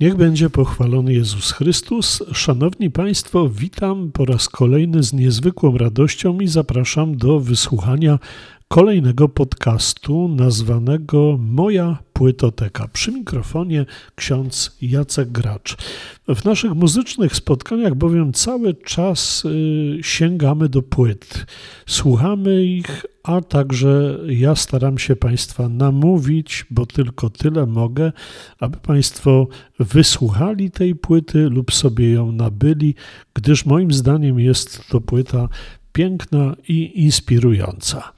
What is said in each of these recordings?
Niech będzie pochwalony Jezus Chrystus. Szanowni Państwo, witam po raz kolejny z niezwykłą radością i zapraszam do wysłuchania kolejnego podcastu nazwanego Moja Płytoteka. Przy mikrofonie ksiądz Jacek Gracz. W naszych muzycznych spotkaniach bowiem cały czas y, sięgamy do płyt, słuchamy ich, a także ja staram się Państwa namówić, bo tylko tyle mogę, aby Państwo wysłuchali tej płyty lub sobie ją nabyli, gdyż moim zdaniem jest to płyta piękna i inspirująca.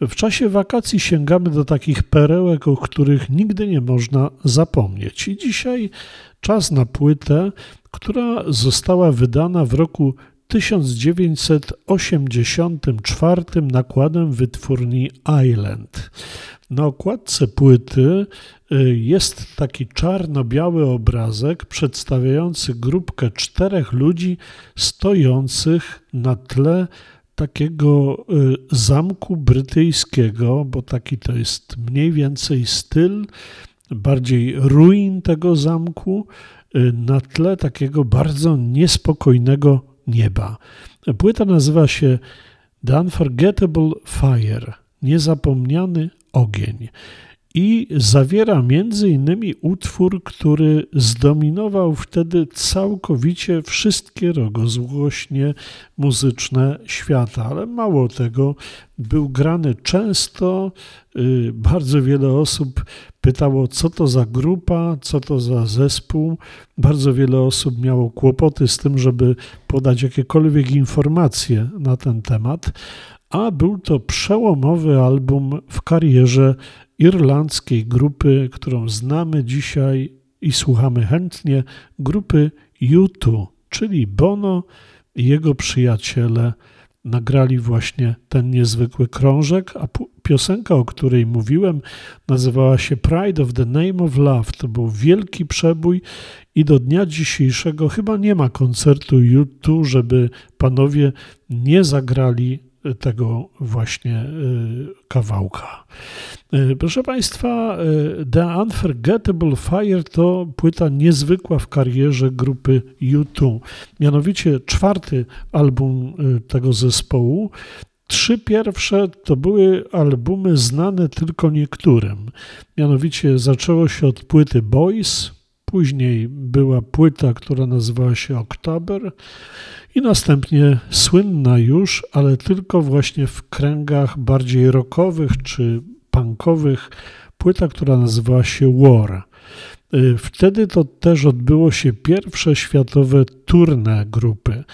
W czasie wakacji sięgamy do takich perełek, o których nigdy nie można zapomnieć. I dzisiaj czas na płytę, która została wydana w roku 1984 nakładem wytwórni Island. Na okładce płyty y, jest taki czarno-biały obrazek przedstawiający grupkę czterech ludzi stojących na tle takiego y, zamku brytyjskiego, bo taki to jest mniej więcej styl, bardziej ruin tego zamku, y, na tle takiego bardzo niespokojnego nieba. Płyta nazywa się The Unforgettable Fire, niezapomniany ogień i zawiera między innymi utwór, który zdominował wtedy całkowicie wszystkie rogozłośnie muzyczne świata, ale mało tego, był grany często. Y, bardzo wiele osób pytało, co to za grupa, co to za zespół. Bardzo wiele osób miało kłopoty z tym, żeby podać jakiekolwiek informacje na ten temat a był to przełomowy album w karierze irlandzkiej grupy, którą znamy dzisiaj i słuchamy chętnie, grupy U2, czyli Bono i jego przyjaciele nagrali właśnie ten niezwykły krążek, a piosenka, o której mówiłem, nazywała się Pride of the Name of Love. To był wielki przebój i do dnia dzisiejszego chyba nie ma koncertu U2, żeby panowie nie zagrali tego właśnie y, kawałka. Y, proszę Państwa, y, The Unforgettable Fire to płyta niezwykła w karierze grupy U2. Mianowicie czwarty album tego zespołu. Trzy pierwsze to były albumy znane tylko niektórym. Mianowicie zaczęło się od płyty Boys, później była płyta, która nazywała się October i następnie słynna już, ale tylko właśnie w kręgach bardziej rockowych czy punkowych, płyta, która nazywała się War. Y, wtedy to też odbyło się pierwsze światowe turne grupy.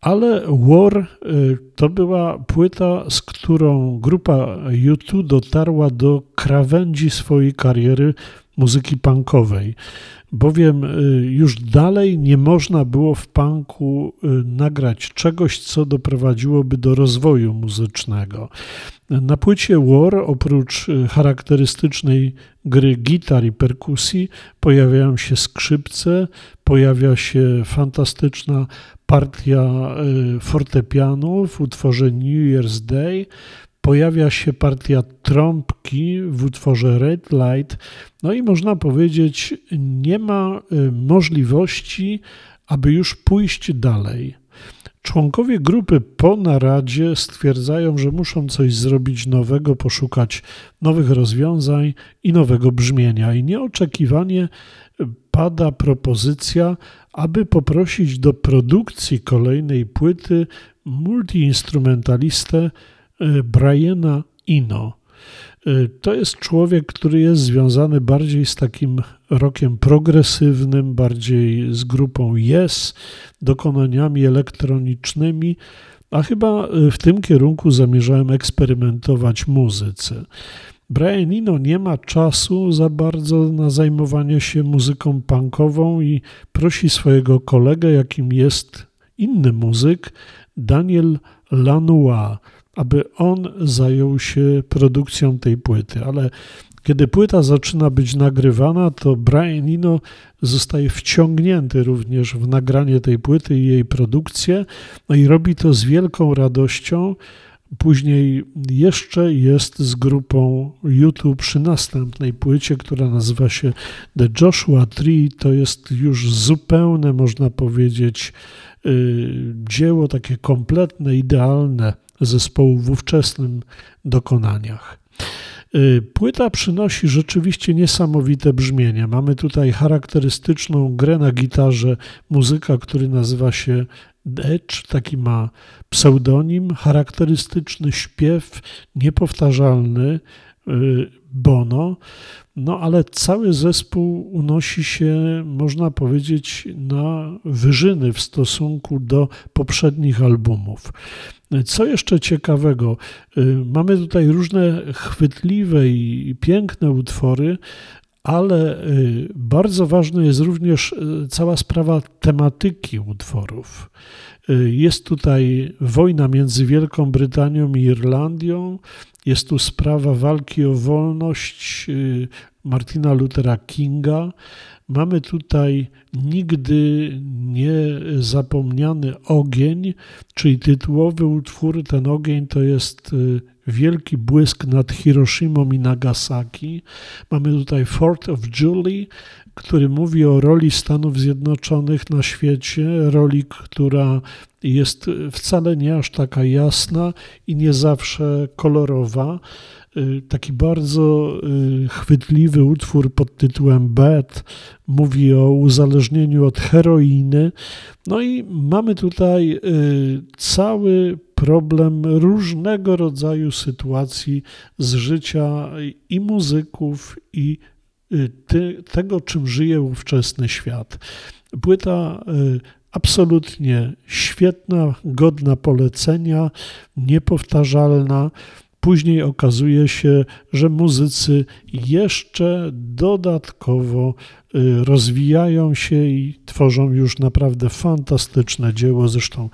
Ale War y, to była płyta, z którą grupa U2 dotarła do krawędzi swojej kariery muzyki punkowej bowiem y, już dalej nie można było w punku y, nagrać czegoś, co doprowadziłoby do rozwoju muzycznego. Na płycie War, oprócz y, charakterystycznej gry gitar i perkusji, pojawiają się skrzypce, pojawia się fantastyczna partia fortepianu w utworze New Year's Day, pojawia się partia trąbki w utworze Red Light, no i można powiedzieć, nie ma y, możliwości, aby już pójść dalej. Członkowie grupy po naradzie stwierdzają, że muszą coś zrobić nowego, poszukać nowych rozwiązań i nowego brzmienia. I nieoczekiwanie pada propozycja, aby poprosić do produkcji kolejnej płyty multiinstrumentalistę Briana Ino. E, to jest człowiek, który jest związany bardziej z takim rokiem progresywnym, bardziej z grupą Yes, dokonaniami elektronicznymi, a chyba e, w tym kierunku zamierzałem eksperymentować muzyce. Brian Eno nie ma czasu za bardzo na zajmowanie się muzyką punkową i prosi swojego kolegę, jakim jest inny muzyk, Daniel Lanois, aby on zajął się produkcją tej płyty, ale kiedy płyta zaczyna być nagrywana, to Brian Eno zostaje wciągnięty również w nagranie tej płyty i jej produkcję, no i robi to z wielką radością. Później jeszcze jest z grupą YouTube przy następnej płycie, która nazywa się The Joshua Tree. To jest już zupełne, można powiedzieć, yy, dzieło takie kompletne, idealne zespołu w ówczesnym dokonaniach. Y, płyta przynosi rzeczywiście niesamowite brzmienie. Mamy tutaj charakterystyczną grę na gitarze muzyka, który nazywa się Edge, taki ma pseudonim, charakterystyczny śpiew, niepowtarzalny Bono. No ale cały zespół unosi się, można powiedzieć, na wyżyny w stosunku do poprzednich albumów. Co jeszcze ciekawego? Y, mamy tutaj różne chwytliwe i piękne utwory, ale y, bardzo ważna jest również y, cała sprawa tematyki utworów. Jest tutaj wojna między Wielką Brytanią i Irlandią, jest tu sprawa walki o wolność Martina Luthera Kinga, Mamy tutaj nigdy niezapomniany ogień, czyli tytułowy utwór. Ten ogień to jest y, wielki błysk nad Hiroshimą i Nagasaki. Mamy tutaj Fort of Julie, który mówi o roli Stanów Zjednoczonych na świecie, roli, która jest wcale nie aż taka jasna i nie zawsze kolorowa. Y, taki bardzo y, chwytliwy utwór pod tytułem Bad mówi o uzależnieniu od heroiny. No i mamy tutaj y, cały problem różnego rodzaju sytuacji z życia i muzyków, i ty, tego, czym żyje ówczesny świat. Płyta absolutnie świetna, godna polecenia, niepowtarzalna. Później okazuje się, że muzycy jeszcze dodatkowo y, rozwijają się i tworzą już naprawdę fantastyczne dzieło. Zresztą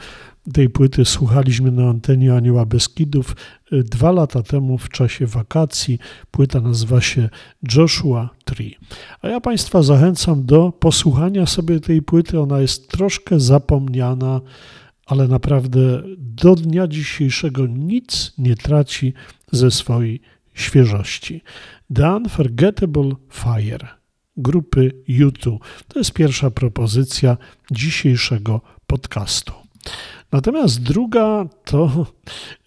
tej płyty słuchaliśmy na antenie Anioła Beskidów y, dwa lata temu w czasie wakacji. Płyta nazywa się Joshua Tree. A ja Państwa zachęcam do posłuchania sobie tej płyty. Ona jest troszkę zapomniana ale naprawdę do dnia dzisiejszego nic nie traci ze swojej świeżości. The Unforgettable Fire grupy U2 to jest pierwsza propozycja dzisiejszego podcastu. Natomiast druga to,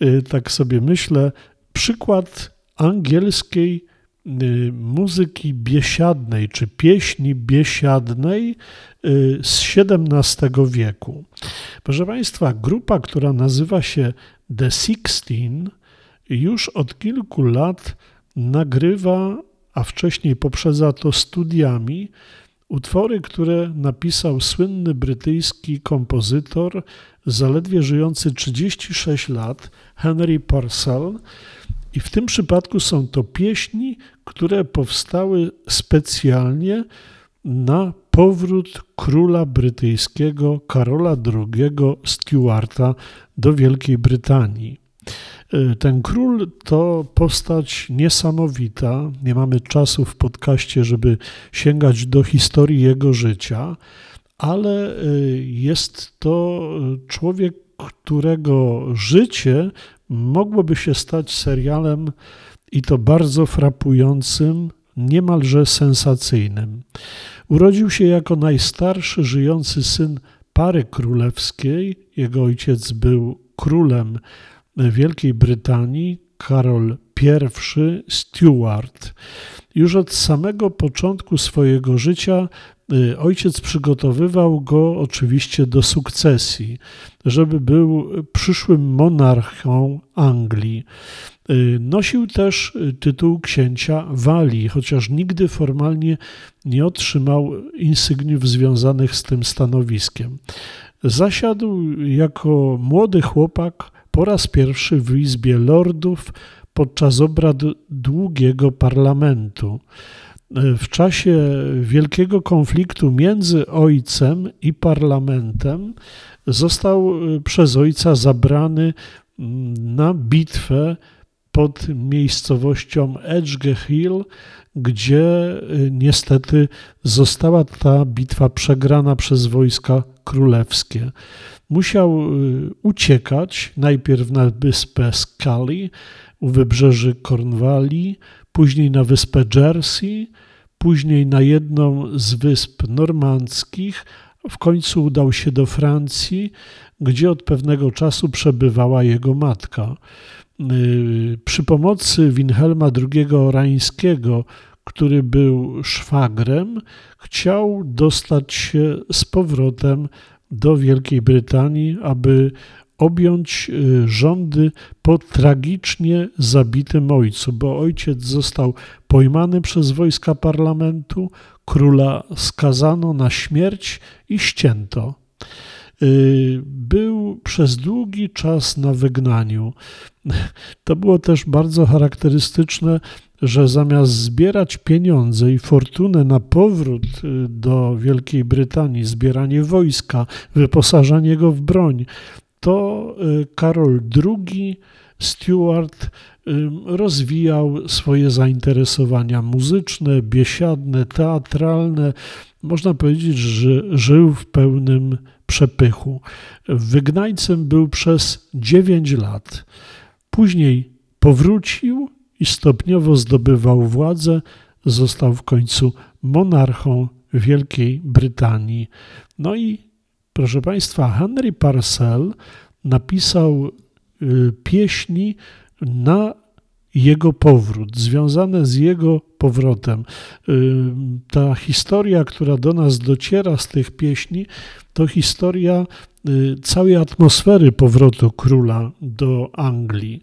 y, tak sobie myślę, przykład angielskiej muzyki biesiadnej czy pieśni biesiadnej y, z XVII wieku. Proszę Państwa, grupa, która nazywa się The Sixteen, już od kilku lat nagrywa, a wcześniej poprzedza to studiami, utwory, które napisał słynny brytyjski kompozytor, zaledwie żyjący 36 lat, Henry Purcell. I w tym przypadku są to pieśni, które powstały specjalnie na powrót króla brytyjskiego Karola II Stuarta do Wielkiej Brytanii. E, ten król to postać niesamowita. Nie mamy czasu w podcaście, żeby sięgać do historii jego życia, ale e, jest to człowiek, którego życie mogłoby się stać serialem i to bardzo frapującym, niemalże sensacyjnym. Urodził się jako najstarszy żyjący syn pary królewskiej. Jego ojciec był królem Wielkiej Brytanii, Karol I Stuart. Już od samego początku swojego życia ojciec przygotowywał go oczywiście do sukcesji, żeby był przyszłym monarchą Anglii. Y, nosił też y, tytuł księcia Walii, chociaż nigdy formalnie nie otrzymał insygniów związanych z tym stanowiskiem. Zasiadł jako młody chłopak po raz pierwszy w Izbie Lordów podczas obrad długiego parlamentu. W czasie wielkiego konfliktu między ojcem i parlamentem został przez ojca zabrany na bitwę pod miejscowością Edge Hill, gdzie y, niestety została ta bitwa przegrana przez wojska królewskie. Musiał y, uciekać najpierw na wyspę Scully u wybrzeży Cornwalli, później na wyspę Jersey, później na jedną z wysp normandzkich, w końcu udał się do Francji, gdzie od pewnego czasu przebywała jego matka. Y, przy pomocy Wilhelma II Orańskiego, który był szwagrem, chciał dostać się z powrotem do Wielkiej Brytanii, aby objąć y, rządy po tragicznie zabitym ojcu, bo ojciec został pojmany przez wojska parlamentu, króla skazano na śmierć i ścięto. Y, był przez długi czas na wygnaniu. To było też bardzo charakterystyczne, że zamiast zbierać pieniądze i fortunę na powrót y, do Wielkiej Brytanii, zbieranie wojska, wyposażanie go w broń, to y, Karol II Stuart rozwijał swoje zainteresowania muzyczne, biesiadne, teatralne. Można powiedzieć, że żył w pełnym przepychu. Wygnańcem był przez 9 lat. Później powrócił i stopniowo zdobywał władzę. Został w końcu monarchą Wielkiej Brytanii. No i proszę Państwa, Henry Parcel napisał y, pieśni na jego powrót, związane z jego powrotem. Y, ta historia, która do nas dociera z tych pieśni, to historia całej atmosfery powrotu króla do Anglii.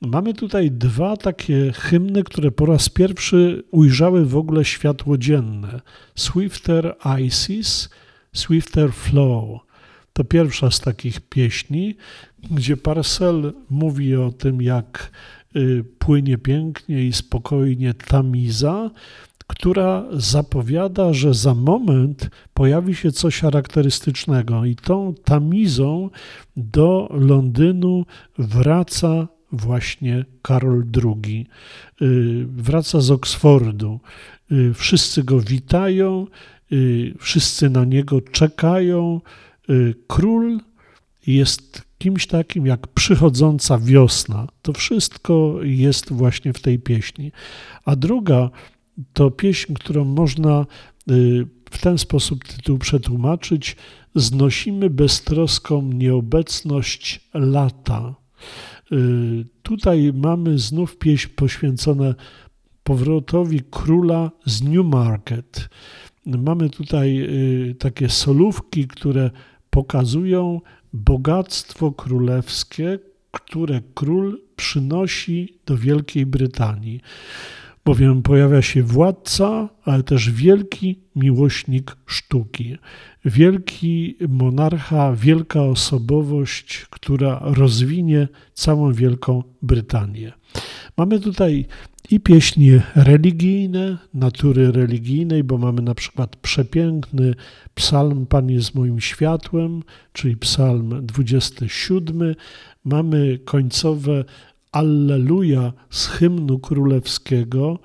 Mamy tutaj dwa takie hymny, które po raz pierwszy ujrzały w ogóle światło dzienne. Swifter Isis, Swifter Flow. To pierwsza z takich pieśni, gdzie Parcel mówi o tym, jak y, płynie pięknie i spokojnie Tamiza, która zapowiada, że za moment pojawi się coś charakterystycznego i tą Tamizą do Londynu wraca właśnie Karol II. Y, wraca z Oksfordu. Y, wszyscy go witają, wszyscy na niego czekają. Król jest kimś takim jak przychodząca wiosna. To wszystko jest właśnie w tej pieśni. A druga to pieśń, którą można y, w ten sposób tytuł przetłumaczyć: Znosimy beztroską nieobecność lata. Y, tutaj mamy znów pieśń poświęcone powrotowi króla z Newmarket. Mamy tutaj y, takie solówki, które pokazują bogactwo królewskie, które król przynosi do Wielkiej Brytanii. Bowiem pojawia się władca, ale też wielki miłośnik sztuki, wielki monarcha, wielka osobowość, która rozwinie całą Wielką Brytanię. Mamy tutaj i pieśni religijne, natury religijnej, bo mamy na przykład przepiękny psalm Pan jest moim światłem, czyli psalm 27. Mamy końcowe Alleluja z hymnu królewskiego,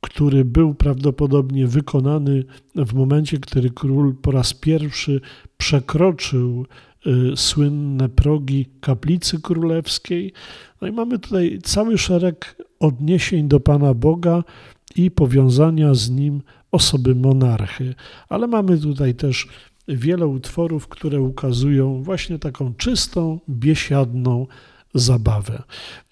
który był prawdopodobnie wykonany w momencie, kiedy król po raz pierwszy przekroczył y, słynne progi kaplicy królewskiej. No i mamy tutaj cały szereg odniesień do Pana Boga i powiązania z nim osoby monarchy. Ale mamy tutaj też wiele utworów, które ukazują właśnie taką czystą, biesiadną zabawę.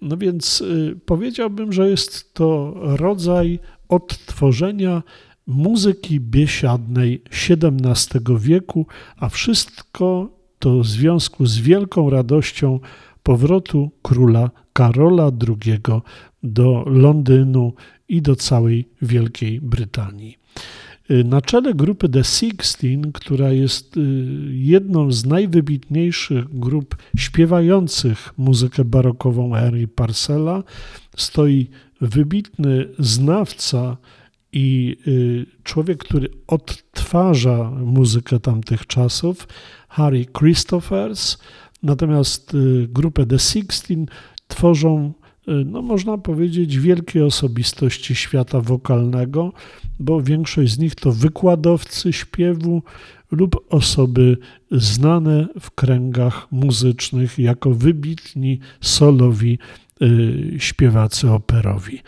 No więc y, powiedziałbym, że jest to rodzaj odtworzenia muzyki biesiadnej XVII wieku, a wszystko to w związku z wielką radością powrotu króla Karola II do Londynu i do całej Wielkiej Brytanii. Na czele grupy The Sixteen, która jest jedną z najwybitniejszych grup śpiewających muzykę barokową Henry Parcella, stoi wybitny znawca i człowiek, który odtwarza muzykę tamtych czasów, Harry Christophers. Natomiast grupę The Sixteen tworzą Y, no można powiedzieć, wielkie osobistości świata wokalnego, bo większość z nich to wykładowcy śpiewu lub osoby znane w kręgach muzycznych jako wybitni solowi y, śpiewacy operowi.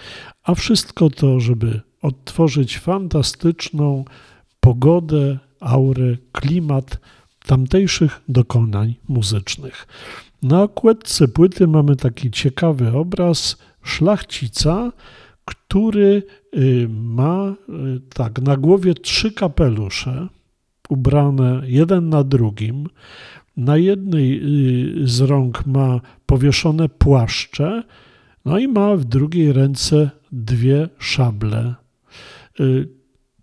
A wszystko to, żeby odtworzyć fantastyczną pogodę, aurę, klimat tamtejszych dokonań muzycznych. Na okładce płyty mamy taki ciekawy obraz szlachcica, który y, ma y, tak na głowie trzy kapelusze ubrane jeden na drugim. Na jednej y, z rąk ma powieszone płaszcze, no i ma w drugiej ręce dwie szable.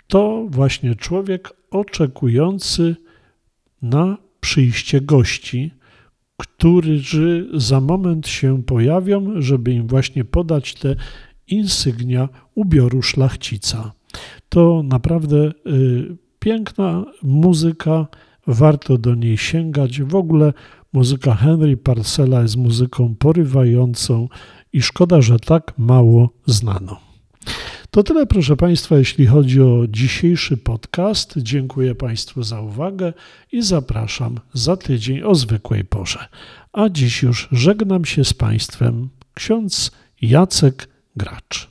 To właśnie człowiek oczekujący na przyjście gości którzy za moment się pojawią, żeby im właśnie podać te insygnia ubioru szlachcica. To naprawdę y, piękna muzyka, warto do niej sięgać. W ogóle muzyka Henry Parcella jest muzyką porywającą i szkoda, że tak mało znano. To tyle, proszę Państwa, jeśli chodzi o dzisiejszy podcast. Dziękuję Państwu za uwagę i zapraszam za tydzień o zwykłej porze. A dziś już żegnam się z Państwem ksiądz Jacek Gracz.